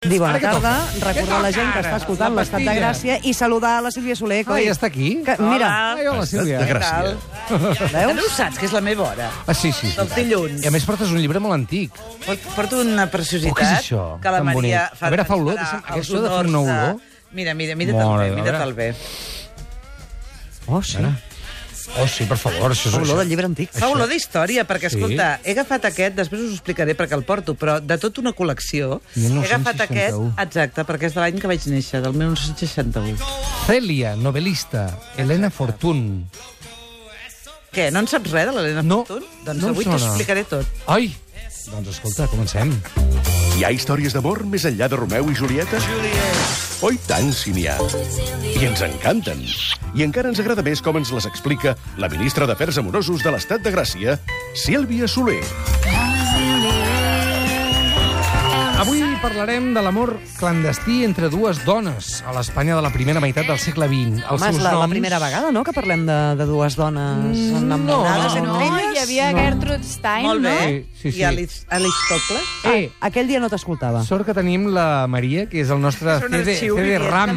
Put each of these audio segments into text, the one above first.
Dir bona tarda, recordar la gent que està escoltant l'Estat de. Gràcia i saludar la Sílvia Soler. Ah, ja està aquí? Que, mira, Ai, hola, Sílvia. de Gràcia. veus? No ho saps, que és la meva hora. Ah, sí, sí. Del dilluns. I a més portes un llibre molt antic. Port- Porto una preciositat Oh, què és això? que la Tan Maria bonic. A veure, fa olor, farà deixa'm- els això de fer una honors olor. Mira, mira, mira't el Mare bé, de mira't Déu. el bé. Oh, sí. Oh, sí, per favor. Això és Olor això. de llibre antic. Fa olor d'història, perquè, Sí. escolta, he agafat aquest, després us ho explicaré perquè el porto, però de tota una col·lecció, he agafat aquest, 1961. exacte, perquè és de l'any que vaig néixer, del 1961. Cèlia, novel·lista. Helena Fortun. Què, no en saps res de l'Helena No, Fortun? Doncs no em avui sona. t'ho explicaré tot. Ai! Doncs escolta, comencem. Hi ha històries d'amor més enllà de Romeu i Julieta? Oh, i tant, si n'hi ha. I ens encanten. I encara ens agrada més com ens les explica la ministra d'Afers Amorosos de l'Estat de Gràcia, Sílvia Soler. Parlarem de l'amor clandestí entre dues dones a l'Espanya de la primera meitat del segle XX. Els Home, és seus la, la noms... primera vegada, no?, que parlem de, de dues dones enamorades no, entre No, elles. hi havia Gertrude Stein, Molt bé. no? Sí, sí, sí. I Alis- Aristocles? Eh, Aquell dia no t'escoltava. sort que tenim la Maria, que és el nostre És CD, arxiu CD RAM,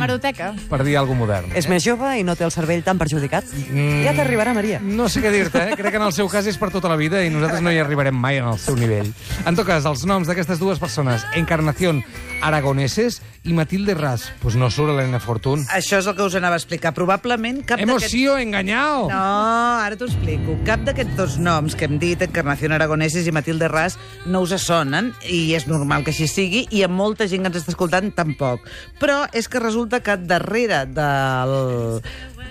per dir alguna modern. És més jove i no té el cervell tan perjudicat. Mm. Ja t'arribarà, Maria. No sé què dir-te, eh? Crec que en el seu cas és per tota la vida i nosaltres no hi arribarem mai en el seu nivell. En tot cas, els noms d'aquestes dues persones, Encarnación Aragoneses i Matilde Ras, pues no surt Helena Fortun. Això és el que us anava a explicar. Probablement cap Hemos sido engañado. No, ara t'ho explico. Cap d'aquests dos noms que hem dit, Encarnación Aragoneses i Matilde Ras, no us sonen, i és normal que així sigui, i a molta gent que ens està escoltant tampoc. Però és que resulta que darrere del...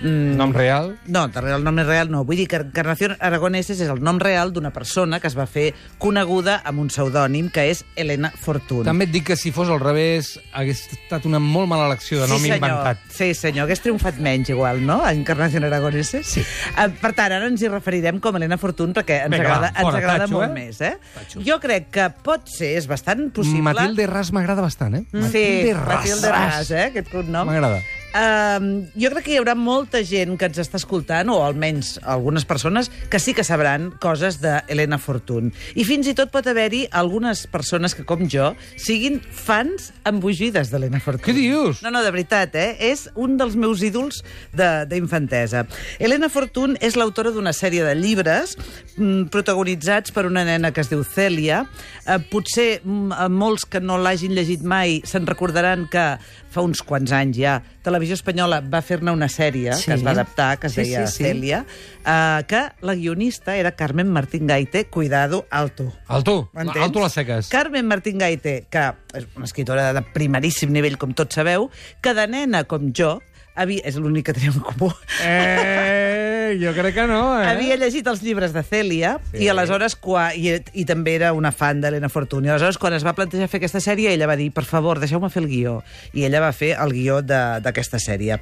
mm, Nom real? No, el nom és real no. Vull dir que Encarnación Aragoneses és el nom real d'una persona que es va fer coneguda amb un pseudònim, que és Helena Fortun. També et dic que si fos al revés hagués estat una molt mala elecció de nom sí, senyor. inventat. Sí, senyor. Hagués triomfat menys, igual, no? Encarnación Aragoneses. Sí. Uh, per tant, ara ens hi referirem com a Helena Fortun perquè ens Vinga, agrada, va, fora, ens agrada tatxo, molt eh? més, eh? Jo crec que pot ser, és bastant possible... Matilde Ras m'agrada bastant, eh? Sí, Matilde Ras, eh? Aquest cognom. M'agrada. Uh, jo crec que hi haurà molta gent que ens està escoltant, o almenys algunes persones, que sí que sabran coses d'Helena Fortun. I fins i tot pot haver-hi algunes persones que, com jo, siguin fans embogides d'Helena Fortun. Què dius? No, no, de veritat, eh? És un dels meus ídols de- d'infantesa. Helena Fortun és l'autora d'una sèrie de llibres mm, protagonitzats per una nena que es diu Cèlia. Eh, potser mm, a molts que no l'hagin llegit mai se'n recordaran que fa uns quants anys ja Televisió Espanyola va fer-ne una sèrie Sí. que es va adaptar, que es Sí, deia sí, sí. Cèlia, eh, que la guionista era Carmen Martín Gaite, cuidado, alto. Alto, M'entens? alto les seques. Carmen Martín Gaite, que és una escritora de primeríssim nivell, com tots sabeu, que de nena com jo, havia, és l'únic que tenim en comú, Eh, jo crec que no, eh? havia llegit els llibres de Cèlia Sí. i aleshores, quan, i, i també era una fan d'Helena Fortuny. Aleshores, quan es va plantejar fer aquesta sèrie, ella va dir, per favor, deixeu-me fer el guió. I ella va fer el guió de- d'aquesta sèrie.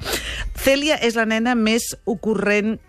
Cèlia és la nena més ocorrent,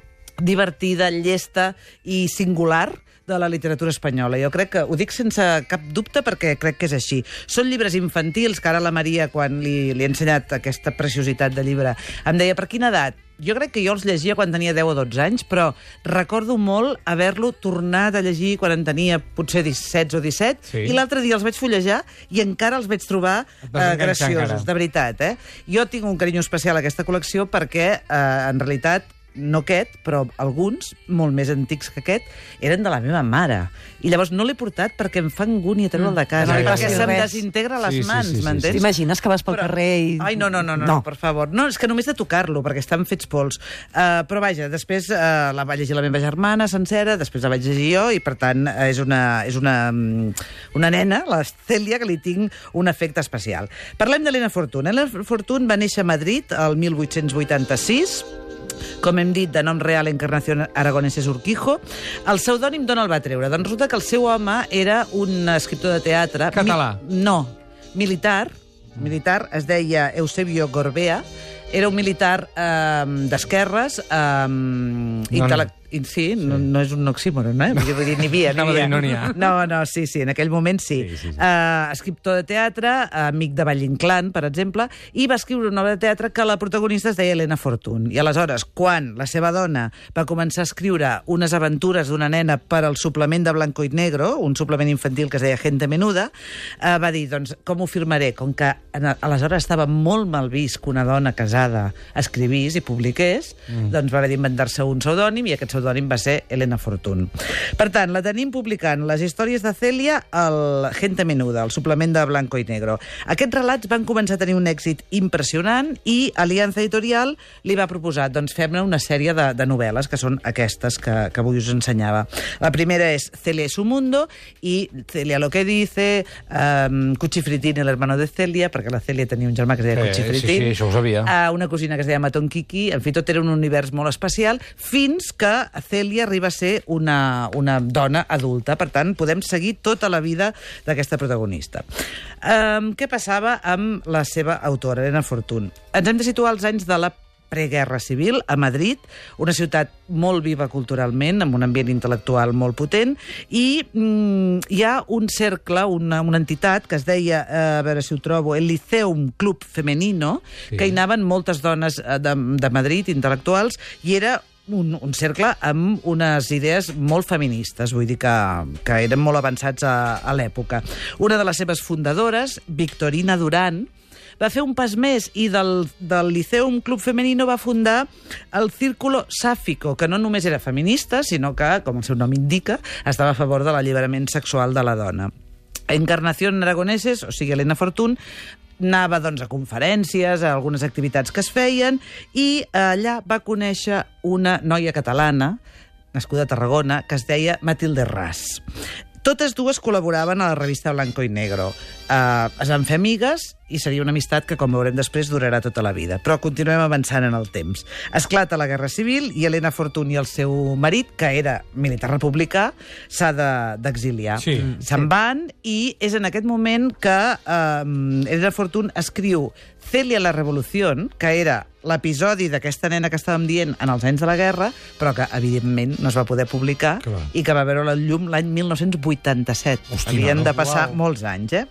divertida, llesta i singular de la literatura espanyola. Jo crec que, ho dic sense cap dubte perquè crec que és així. Són llibres infantils, que ara la Maria, quan li, li he ensenyat aquesta preciositat de llibre, em deia, per quina edat? Jo crec que jo els llegia quan tenia 10 o 12 anys, però recordo molt haver-lo tornat a llegir quan en tenia potser 17 o 17, Sí. i l'altre dia els vaig fullejar i encara els vaig trobar eh, graciosos, encara. de veritat. Eh? Jo tinc un carinyo especial a aquesta col·lecció perquè, eh, en realitat, no aquest, però alguns, molt més antics que aquest, eren de la meva mare. I llavors no l'he portat perquè em fa angúnia treure'l de casa, no li perquè se'm desintegra les Sí, sí, mans, sí, sí, m'entens? T'imagines que vas pel Però- carrer i... Ai, no, no, no, no, no, per favor. No, és que només de tocar-lo, perquè estan fets pols. Uh, però vaja, després uh, la va llegir la meva germana sencera, després la vaig llegir jo, i per tant uh, és una, és una, mm, una nena, la Cèlia, que li tinc un efecte especial. Parlem d'Helena Fortun. Helena Fortun va néixer a Madrid el 1886, com hem dit, de nom real Encarnación Aragoneses Urquijo. El pseudònim d'on el va treure? Doncs resulta que el seu home era un escriptor de teatre... Català. Mi no, militar. Militar, es deia Eusebio Gorbea. Era un militar eh, d'esquerres, eh, intele I, sí, no, no és un oxímoron, eh? Vull dir, n'hi havia, a havia. no ha. No, no, sí, sí, en aquell moment sí. Sí, sí, sí. Uh, escriptor de teatre, amic de Valle-Inclán, per exemple, i va escriure una obra de teatre que la protagonista es deia Helena Fortun. I aleshores, quan la seva dona va començar a escriure unes aventures d'una nena per al suplement de Blanco i Negro, un suplement infantil que es deia Gente Menuda, uh, va dir, doncs, com ho firmaré? Com que aleshores estava molt mal vist que una dona casada escrivís i publiqués, mm. doncs va haver d'inventar-se un pseudònim i aquest pseudònim va ser Helena Fortun. Per tant, la tenim publicant les històries de Celia al Gente Menuda, el suplement de Blanco i Negro. Aquests relats van començar a tenir un èxit impressionant i Alianza Editorial li va proposar, doncs fem-ne una sèrie de, de novel·les, que són aquestes que, que avui us ensenyava. La primera és Celia y su mundo i Celia lo que dice, um, Cuchifritín, el hermano de Celia, perquè la Celia tenia un germà que es deia Eh, sí, Cuchifritín. sí, això ho sabia. a una cosina que es deia Maton Kiki, en fi, tot era un univers molt especial, fins que Celia arriba a ser una, una dona adulta. Per tant, podem seguir tota la vida d'aquesta protagonista. Um, què passava amb la seva autora, Elena Fortun? Ens hem de situar als anys de la preguerra civil a Madrid, una ciutat molt viva culturalment, amb un ambient intel·lectual molt potent, i mm, hi ha un cercle, una, una entitat que es deia, eh, a veure si ho trobo, el Liceum Club Femenino, Sí. que hi anaven moltes dones eh, de, de Madrid, intel·lectuals, i era un, un cercle amb unes idees molt feministes, vull dir que, que eren molt avançats a, a l'època. Una de les seves fundadores, Victorina Duran, va fer un pas més i del, del Liceum Club Femenino va fundar el Círculo Sáfico, que no només era feminista, sinó que, com el seu nom indica, estava a favor de l'alliberament sexual de la dona. Encarnación Aragoneses, o sigui, Helena Fortun, anava doncs, a conferències, a algunes activitats que es feien, i allà va conèixer una noia catalana, nascuda a Tarragona, que es deia Matilde Ras. Totes dues col·laboraven a la revista Blanco i Negro. Uh, es van fer amigues i seria una amistat que, com veurem després, durarà tota la vida. Però continuem avançant en el temps. Esclata la Guerra Civil i Helena Fortun i el seu marit, que era militar republicà, s'ha de- d'exiliar. Sí. Se'n van i és en aquest moment que eh, Elena Fortun escriu Celia la Revolució, que era l'episodi d'aquesta nena que estàvem dient en els anys de la guerra, però que, evidentment, no es va poder publicar Clar. i que va veure la llum l'any 1987. Hòstia, Havien no? de passar Uau. molts anys, eh?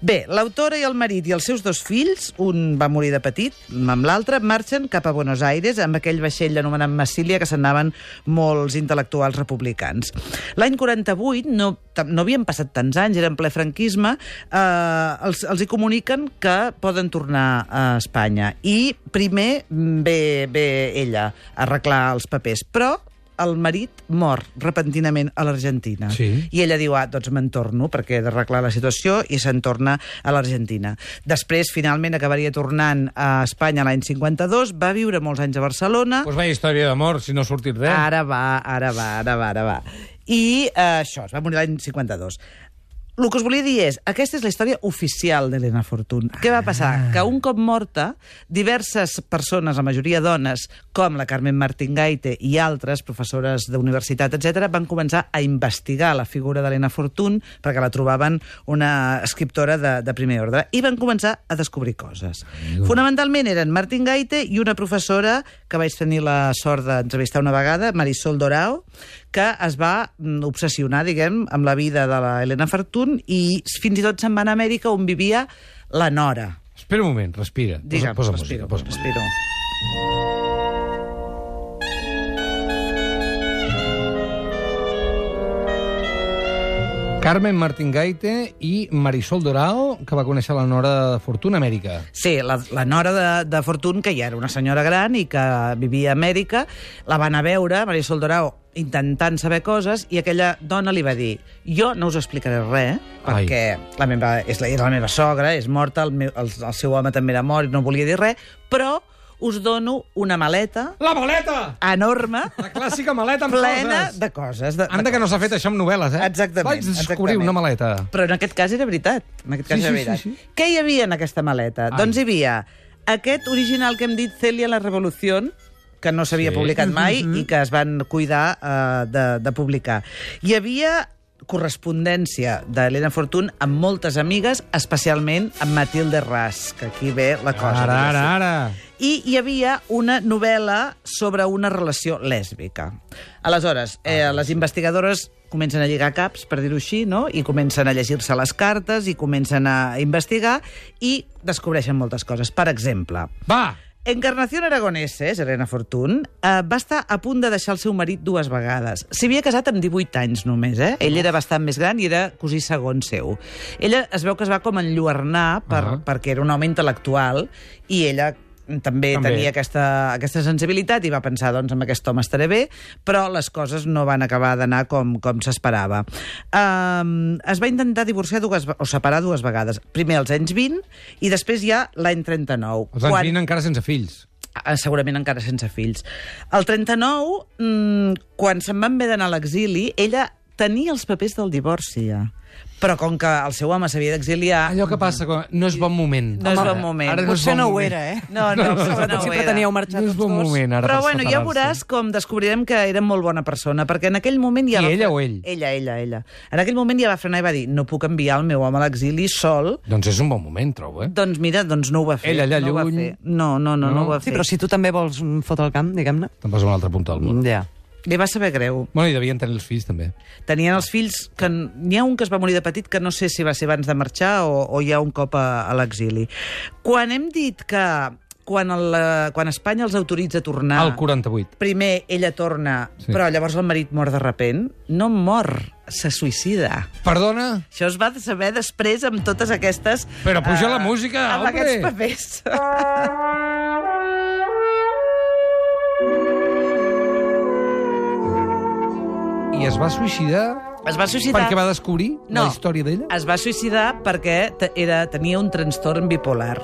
Bé, l'autora i el marit i els seus dos fills, un va morir de petit, amb l'altre, marxen cap a Buenos Aires amb aquell vaixell anomenat Massilia que s'anaven molts intel·lectuals republicans. L'any 48, no, no havien passat tants anys, era en ple franquisme, eh, els, els hi comuniquen que poden tornar a Espanya. I primer ve, ve ella a arreglar els papers, però el marit mor repentinament a l'Argentina. Sí. I ella diu, ah, doncs me'n torno perquè he d'arreglar la situació i se'n torna a l'Argentina. Després, finalment, acabaria tornant a Espanya l'any 52, va viure molts anys a Barcelona, Pues vaya història d'amor, si no ha sortit res. Ara va, ara va, ara va, ara va. I eh, això, es va morir l'any 52. El que us volia dir és, aquesta és la història oficial d'Helena Fortun. Què va passar? Que un cop morta, diverses persones, la majoria dones, com la Carmen Martín Gaite i altres, professores d'universitat, etc, van començar a investigar la figura d'Helena Fortun perquè la trobaven una escriptora de, de primer ordre i van començar a descobrir coses. Fonamentalment eren Martín Gaite i una professora que vaig tenir la sort d'entrevistar una vegada, Marisol Dorao, que es va mm, obsessionar, diguem, amb la vida de la Helena Fortun i fins i tot se'n va anar a Amèrica on vivia la Nora. Espera un moment, respira. Digue'm, posa, posa respiro, música, posa música. Carmen Martín Gaite i Marisol Dorao, que va conèixer la Nora de Fortuna Amèrica. Sí, la, la nora de, de Fortun, que ja era una senyora gran i que vivia a Amèrica, la van a veure, Marisol Dorao, intentant saber coses, i aquella dona li va dir jo no us explicaré res, Ai. perquè la meva, és la, era la meva sogra, és morta, el, meu, el, el seu home també era mort, i no volia dir res, però us dono una maleta La maleta! enorme, La clàssica maleta amb plena coses. de coses. De, Anda que no s'ha fet això amb novel·les, eh? Exactament, Vaig descobrir exactament. una maleta. Però en aquest cas era veritat. En aquest cas Sí, era sí, veritat. sí, sí. Què hi havia en aquesta maleta? Ai. Doncs hi havia aquest original que hem dit Celia la Revolució, que no s'havia Sí. publicat mai i que es van cuidar uh, de, de publicar. Hi havia correspondència d'Helena Fortun amb moltes amigues, especialment amb Matilde Ras, que aquí ve la cosa. Ara, ara, ara. I hi havia una novel·la sobre una relació lèsbica. Aleshores, eh, les investigadores comencen a lligar caps, per dir-ho així, no? i comencen a llegir-se les cartes, i comencen a investigar, i descobreixen moltes coses. Per exemple, Va! Encarnación Aragoneses, Helena Fortun, eh, va estar a punt de deixar el seu marit dues vegades. S'hi havia casat amb 18 anys només, eh? Ell era bastant més gran i era cosí segon seu. Ella es veu que es va com enlluernar per, uh Ahà. -huh. perquè era un home intel·lectual i ella també, També. tenia aquesta, aquesta sensibilitat i va pensar, doncs, amb aquest home estaré bé, però les coses no van acabar d'anar com, com s'esperava. Um, es va intentar divorciar dues, o separar dues vegades. Primer als anys 20 i després ja l'any 39. Els anys 20 encara sense fills. Ah, segurament encara sense fills. El 39, mmm, quan se'n van haver d'anar a l'exili, ella tenia els papers del divorci, ja. Però com que el seu home s'havia d'exiliar... Allò que passa, que no és bon moment. No és bon moment. Ara no és Potser bon no ho era, eh? No, no, no, no si ho era. preteníeu marxar No és tots bon moment, ara, Però per bueno, ja veuràs com descobrirem que era molt bona persona, perquè en aquell moment ja I va... ella fre- o ell? Ella, ella, ella. En aquell moment ja va frenar i va dir no puc enviar el meu home a l'exili sol, Doncs és un bon moment, trobo, eh? doncs mira, doncs no ho va fer. Ell allà no lluny. No, no, no, no, No? ho va Sí, fer. però si tu també vols fotre el camp, diguem-ne... Te'n vas a una altra punta del món. Ja. Li va saber greu. Bueno, i devien tenir els fills, també. Tenien els fills, que n'hi ha un que es va morir de petit, que no sé si va ser abans de marxar o, o ja un cop a, a l'exili. Quan hem dit que quan, el, eh, quan Espanya els autoritza a tornar... Al 48. Primer ella torna, Sí. però llavors el marit mor de repent. No mor, se suïcida. Perdona? Això es va saber després amb totes aquestes... Però puja eh, la música, Amb hombre. aquests papers. I es va suïcidar Es va suïcidar... perquè va descobrir No. la història d'ella? Es va suïcidar perquè era, tenia un trastorn bipolar.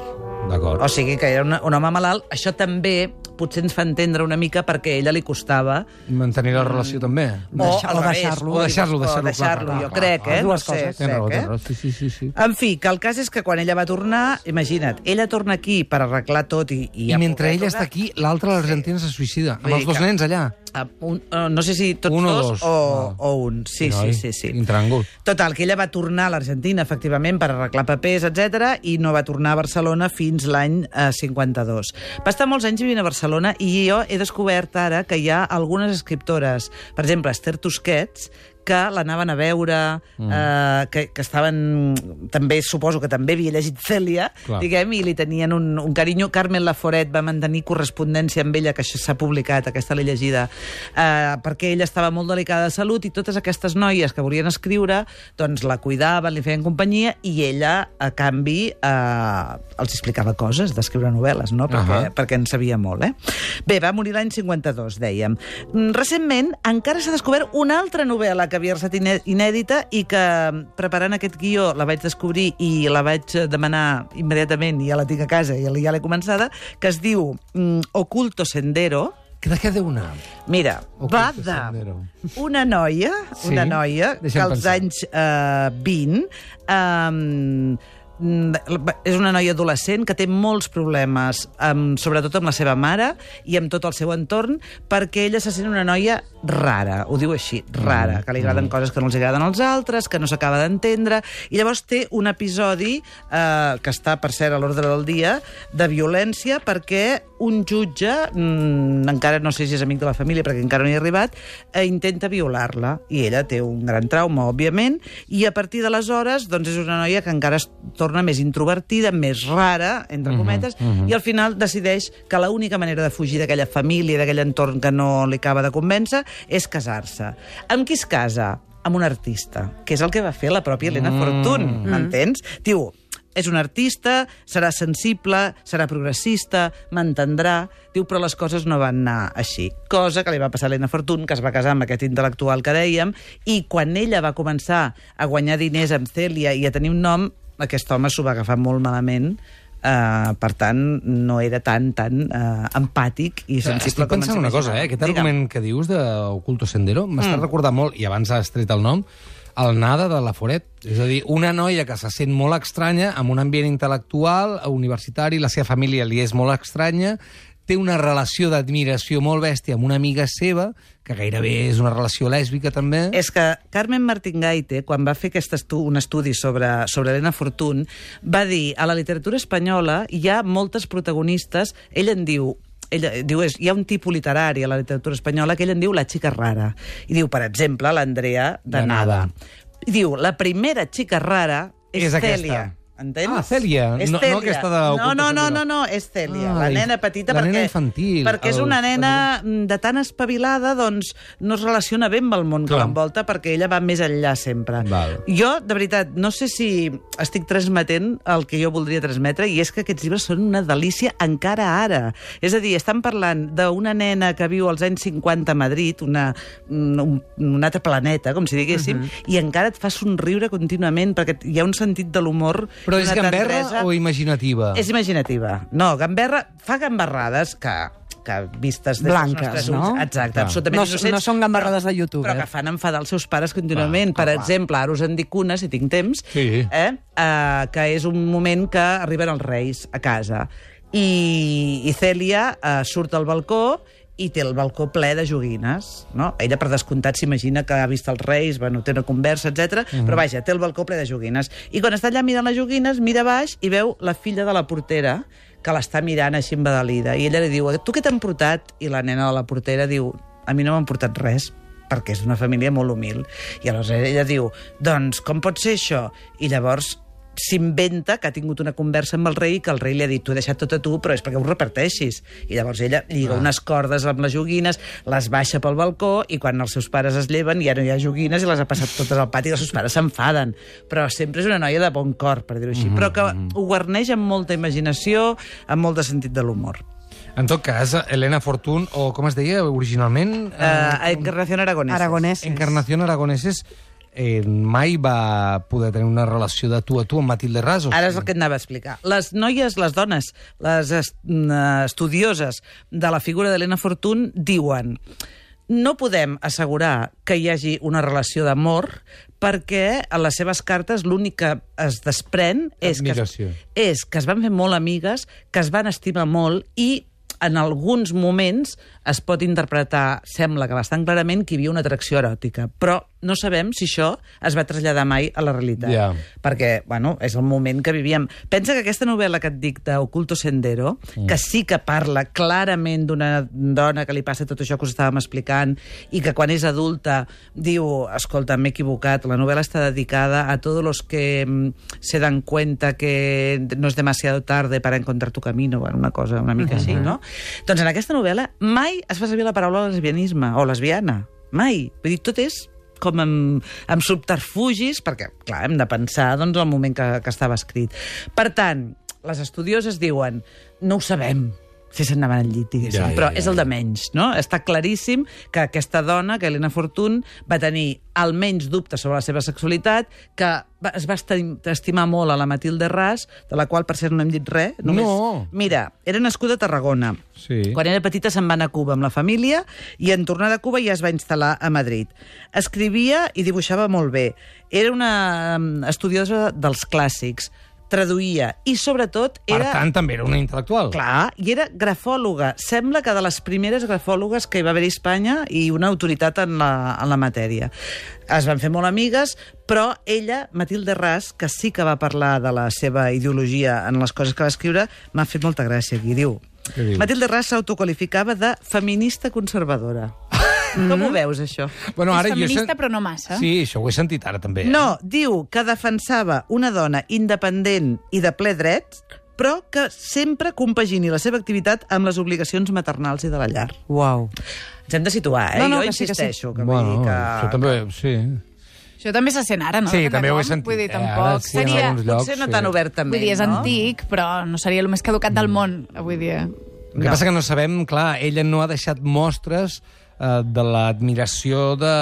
D'acord. O sigui que era una, un home malalt. Això també potser ens fa entendre una mica perquè a ella li costava Mantenir la relació, també. o, Deixar- o deixar-lo. O deixar-lo, o deixar-lo, deixar-lo, clar, jo clar, crec, clar. eh? Dues no sé, coses. Raó, crec, eh? raó. Sí, sí, sí. sí. En fi, que el cas és que quan ella va tornar, imagina't, ella torna aquí per arreglar tot i... I, I ja mentre ella tornar. està aquí, l'altra, l'Argentina, se suïcida. Amb Vull els dos que- nens allà. Un, no sé si tots Un o dos dos. o, Ah. o un. Sí, sí, Noi, sí, sí. Quin tràngol. Total, que ella va tornar a l'Argentina, efectivament, per arreglar papers, etc i no va tornar a Barcelona fins l'any eh, 52. Va estar molts anys vivint a Barcelona i jo he descobert ara que hi ha algunes escriptores, per exemple, Esther Tusquets, que l'anaven a veure, mm. eh, que, que estaven... També, suposo que també havia llegit Cèlia, Clar. diguem, i li tenien un, un carinyo. Carmen Laforet va mantenir correspondència amb ella, que això s'ha publicat, aquesta l'he llegida, eh, perquè ella estava molt delicada de salut i totes aquestes noies que volien escriure, doncs la cuidaven, li feien companyia, i ella, a canvi, eh, els explicava coses d'escriure novel·les, no? Perquè, Ahà. perquè en sabia molt, eh? Bé, va morir l'any 52, dèiem. Mm, Recentment encara s'ha descobert una altra novel·la que havia estat iné- inèdita i que, preparant aquest guió, la vaig descobrir i la vaig eh, demanar immediatament, i ja la tinc a casa i ja l'he començada, que es diu mm, Oculto Sendero, Que de què deu anar? Mira, Oculto va Sendero. una noia, Sí? una noia que als pensar. anys eh, 20 eh, és una noia adolescent que té molts problemes, amb, sobretot amb la seva mare i amb tot el seu entorn, perquè ella se sent una noia rara, ho diu així, rara, que li agraden coses que no els agraden als altres, que no s'acaba d'entendre, i llavors té un episodi eh, que està, per cert, a l'ordre del dia, de violència, perquè un jutge, mm, encara no sé si és amic de la família, perquè encara no hi ha arribat, eh, intenta violar-la, i ella té un gran trauma, òbviament, i a partir d'aleshores, doncs és una noia que encara es torna més introvertida, més rara, entre cometes, i al final decideix que l'única manera de fugir d'aquella família, d'aquell entorn que no li acaba de convèncer, és casar-se. Amb qui es casa? Amb un artista, que és el que va fer la pròpia Helena Fortun, m'entens? Diu, és un artista, serà sensible, serà progressista, m'entendrà... Diu, però les coses no van anar així. Cosa que li va passar a Helena Fortun, que es va casar amb aquest intel·lectual que dèiem, i quan ella va començar a guanyar diners amb Cèlia i a tenir un nom, aquest home s'ho va agafar molt malament, Uh, per tant, no era tan, tan uh, empàtic i sensible Estic com ens pensant una cosa, eh? Aquest Digue'm. argument que dius d'Oculto Sendero m'està Mm. recordant molt, i abans has tret el nom, el Nada de la Foret. És a dir, una noia que se sent molt estranya, amb un ambient intel·lectual, universitari, la seva família li és molt estranya, té una relació d'admiració molt bèstia amb una amiga seva, que gairebé és una relació lèsbica també. És que Carmen Martín Gaite, quan va fer aquest estu un estudi sobre, sobre Elena Fortún, va dir a la literatura espanyola hi ha moltes protagonistes, ell en diu ella diu, és, hi ha un tipus literari a la literatura espanyola que ell en diu la xica rara. I diu, per exemple, l'Andrea de, De Nada. Nada. I diu, la primera xica rara és, És aquesta. Entens? Ah, Cèlia. És No- no Cèlia. aquesta de No, no, no, no, no, és Cèlia, Ah, la nena petita. la perquè, nena infantil, Perquè és una nena mm, de tan espavilada, doncs no es relaciona bé amb el món que Clar. l'envolta, perquè ella va més enllà sempre. Val. Jo, de veritat, no sé si estic transmetent el que jo voldria transmetre, i és que aquests llibres són una delícia encara ara. És a dir, estan parlant d'una nena que viu als anys 50 a Madrid, una, un, un altre planeta, com si diguéssim, i encara et fa somriure contínuament, perquè hi ha un sentit de l'humor... Però és gamberra tendresa. o imaginativa? És imaginativa. No, gamberra fa gamberrades que que vistes des Blanques, dels nostres no? ulls, exacte, Clar. absolutament No- innocents, no són gamberrades de youtuber. Però que fan enfadar els seus pares contínuament. Clar, per exemple, ara us en dic una, si tinc temps, Sí. eh? Uh, que és un moment que arriben els reis a casa. I, i Cèlia uh, surt al balcó i té el balcó ple de joguines. No? Ella, per descomptat, s'imagina que ha vist els reis, bueno, té una conversa, etc. Mhm. però vaja, té el balcó ple de joguines. I quan està allà mirant les joguines, mira baix i veu la filla de la portera que l'està mirant així embadalida. I ella li diu, tu què t'han portat? I la nena de la portera diu, a mi no m'han portat res perquè és una família molt humil. I aleshores ella diu, doncs, com pot ser això? I llavors s'inventa que ha tingut una conversa amb el rei i que el rei li ha dit, t'ho he deixat tot a tu, però és perquè ho reparteixis. I llavors ella lliga Ah. unes cordes amb les joguines, les baixa pel balcó i quan els seus pares es lleven ja no hi ha joguines i les ha passat totes al pati i els seus pares s'enfaden. Però sempre és una noia de bon cor, per dir-ho així. Però que ho guarneix amb molta imaginació, amb molt de sentit de l'humor. En tot cas, Elena Fortún, o com es deia originalment? Uh, Encarnación Aragonesa. Aragonès. Encarnación Aragoneses eh, mai va poder tenir una relació de tu a tu amb Matilde Ras? O Ara és el que et anava a explicar. Les noies, les dones, les est eh, estudioses de la figura d'Helena Fortún diuen no podem assegurar que hi hagi una relació d'amor perquè a les seves cartes l'únic que es desprèn és que, es, és que es van fer molt amigues, que es van estimar molt i en alguns moments es pot interpretar, sembla que bastant clarament, que hi havia una atracció eròtica. Però no sabem si això es va traslladar mai a la realitat. Ja. Perquè, bueno, és el moment que vivíem. Pensa que aquesta novel·la que et dic d'Oculto Sendero, mm. que sí que parla clarament d'una dona que li passa tot això que us estàvem explicant i que quan és adulta diu, escolta, m'he equivocat, la novel·la està dedicada a todos los que mm, se dan cuenta que no es demasiado tarde para encontrar tu camino, bueno, una cosa una mica així, no? Doncs en aquesta novel·la mai es fa servir la paraula lesbianisme o lesbiana. Mai. Vull dir, tot és com amb, amb subterfugis, perquè, clar, hem de pensar doncs, el moment que, que estava escrit. Per tant, les estudioses diuen, no ho sabem, si se'n anaven al llit, diguéssim, Ja, ja, però ja, és el de menys, no? Està claríssim que aquesta dona, que Helena Fortún, va tenir almenys dubtes sobre la seva sexualitat, que es va estim- estimar molt a la Matilde Ras, de la qual, per cert, no hem dit res. No. Mira, era nascuda a Tarragona. Sí. Quan era petita se'n va anar a Cuba amb la família i en tornar de Cuba ja es va instal·lar a Madrid. Escrivia i dibuixava molt bé. Era una mm, estudiosa dels clàssics. Traduïa i, sobretot, Per era... tant, també era una intel·lectual. Clar, i era grafòloga. Sembla que de les primeres grafòlogues que hi va haver a Espanya i una autoritat en la, en la matèria. Es van fer molt amigues, però ella, Matilde Ras, que sí que va parlar de la seva ideologia en les coses que va escriure, m'ha fet molta gràcia aquí. Diu? Matilde Ras s'autoqualificava de feminista conservadora. Com ho veus, això? Bueno, és ara jo he feminista, sen- però no massa. Sí, això ho he sentit ara també. eh? No, diu que defensava una dona independent i de ple dret, però que sempre compagini la seva activitat amb les obligacions maternals i de la llar. Uau. Ens hem de situar, eh? No, no, jo que sí, que sí. insisteixo. Que, Bueno, que... això també, sí. Això també se sent ara, no? Sí, també ho he sentit, Vull dir, eh, ara tampoc sí, en seria... llocs, Potser no sí. tan obertament, Vull dir, és no? antic, però no seria el més caducat del món, avui dia. El que No. passa que no sabem, clar, ella no ha deixat mostres eh, de l'admiració de,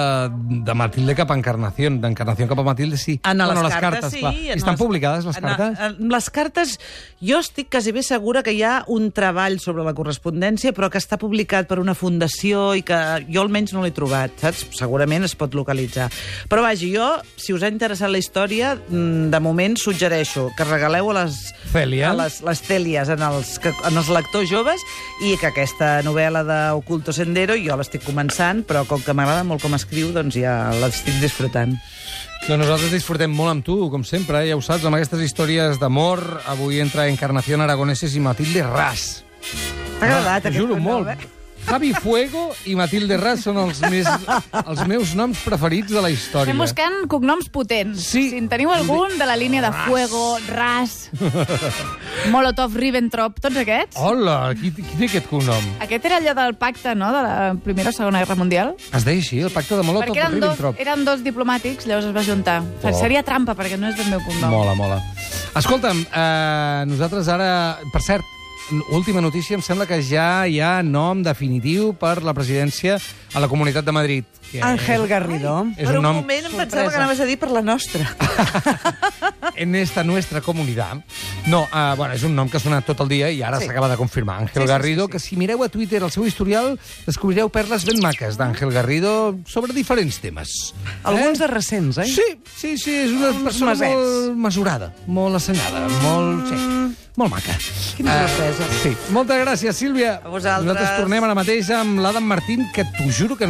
de Matilde cap a Encarnació. D'Encarnació cap a Matilde, sí. En Bueno, les, cartes, sí. clar. en Estan les- publicades, les en- cartes? En, les cartes, jo estic quasi bé segura que hi ha un treball sobre la correspondència, però que està publicat per una fundació i que jo almenys no l'he trobat, saps? Segurament es pot localitzar. Però vaja, jo, si us ha interessat la història, mm, de moment suggereixo que regaleu a les, Cèlia. a les, les Cèlies en els, que, en els lectors joves i que aquesta novel·la d'Oculto Sendero jo l'estic començant, però com que m'agrada molt com escriu, doncs ja l'estic disfrutant. Doncs nosaltres disfrutem molt amb tu, com sempre, ja ho saps, amb aquestes històries d'amor. Avui entra Encarnació Aragoneses i Matilde Ras. T'ha agradat T'ho aquest juro, molt. eh? Javi Fuego i Matilde Ras són els, més, els meus noms preferits de la història. Estem buscant cognoms potents. Sí. Si en teniu algun de la línia de Fuego, Ras, Molotov, Ribbentrop, tots aquests. Hola, qui, qui té aquest cognom? Aquest era allò del pacte, no?, de la Primera o Segona Guerra Mundial. Es deia així, el pacte de Molotov perquè eren dos, Ribbentrop. eren dos diplomàtics, llavors es va juntar. Oh. Seria trampa, perquè no és del meu cognom. Mola, mola. Escolta'm, eh, nosaltres ara... Per cert, última notícia, em sembla que ja hi ha nom definitiu per la presidència a la Comunitat de Madrid. Que Ángel Garrido. És per un un, nom moment em sorpresa. pensava que anaves a dir per la nostra. en esta nuestra comunidad. No, uh, bueno, és un nom que ha sonat tot el dia i ara Sí. s'acaba de confirmar. Ángel Sí, sí, Garrido, sí, sí. que si mireu a Twitter el seu historial, descobrireu perles ben maques d'Ángel Garrido sobre diferents temes. Alguns de recents, eh? Sí, sí, sí, és una Uns persona mesets. molt mesurada, molt assenyada, molt... Sí, molt maca. Quina Eh, sorpresa. Sí. Moltes gràcies, Sílvia. A vosaltres. Nosaltres tornem ara mateix amb l'Adam Martín, que t'ho juro que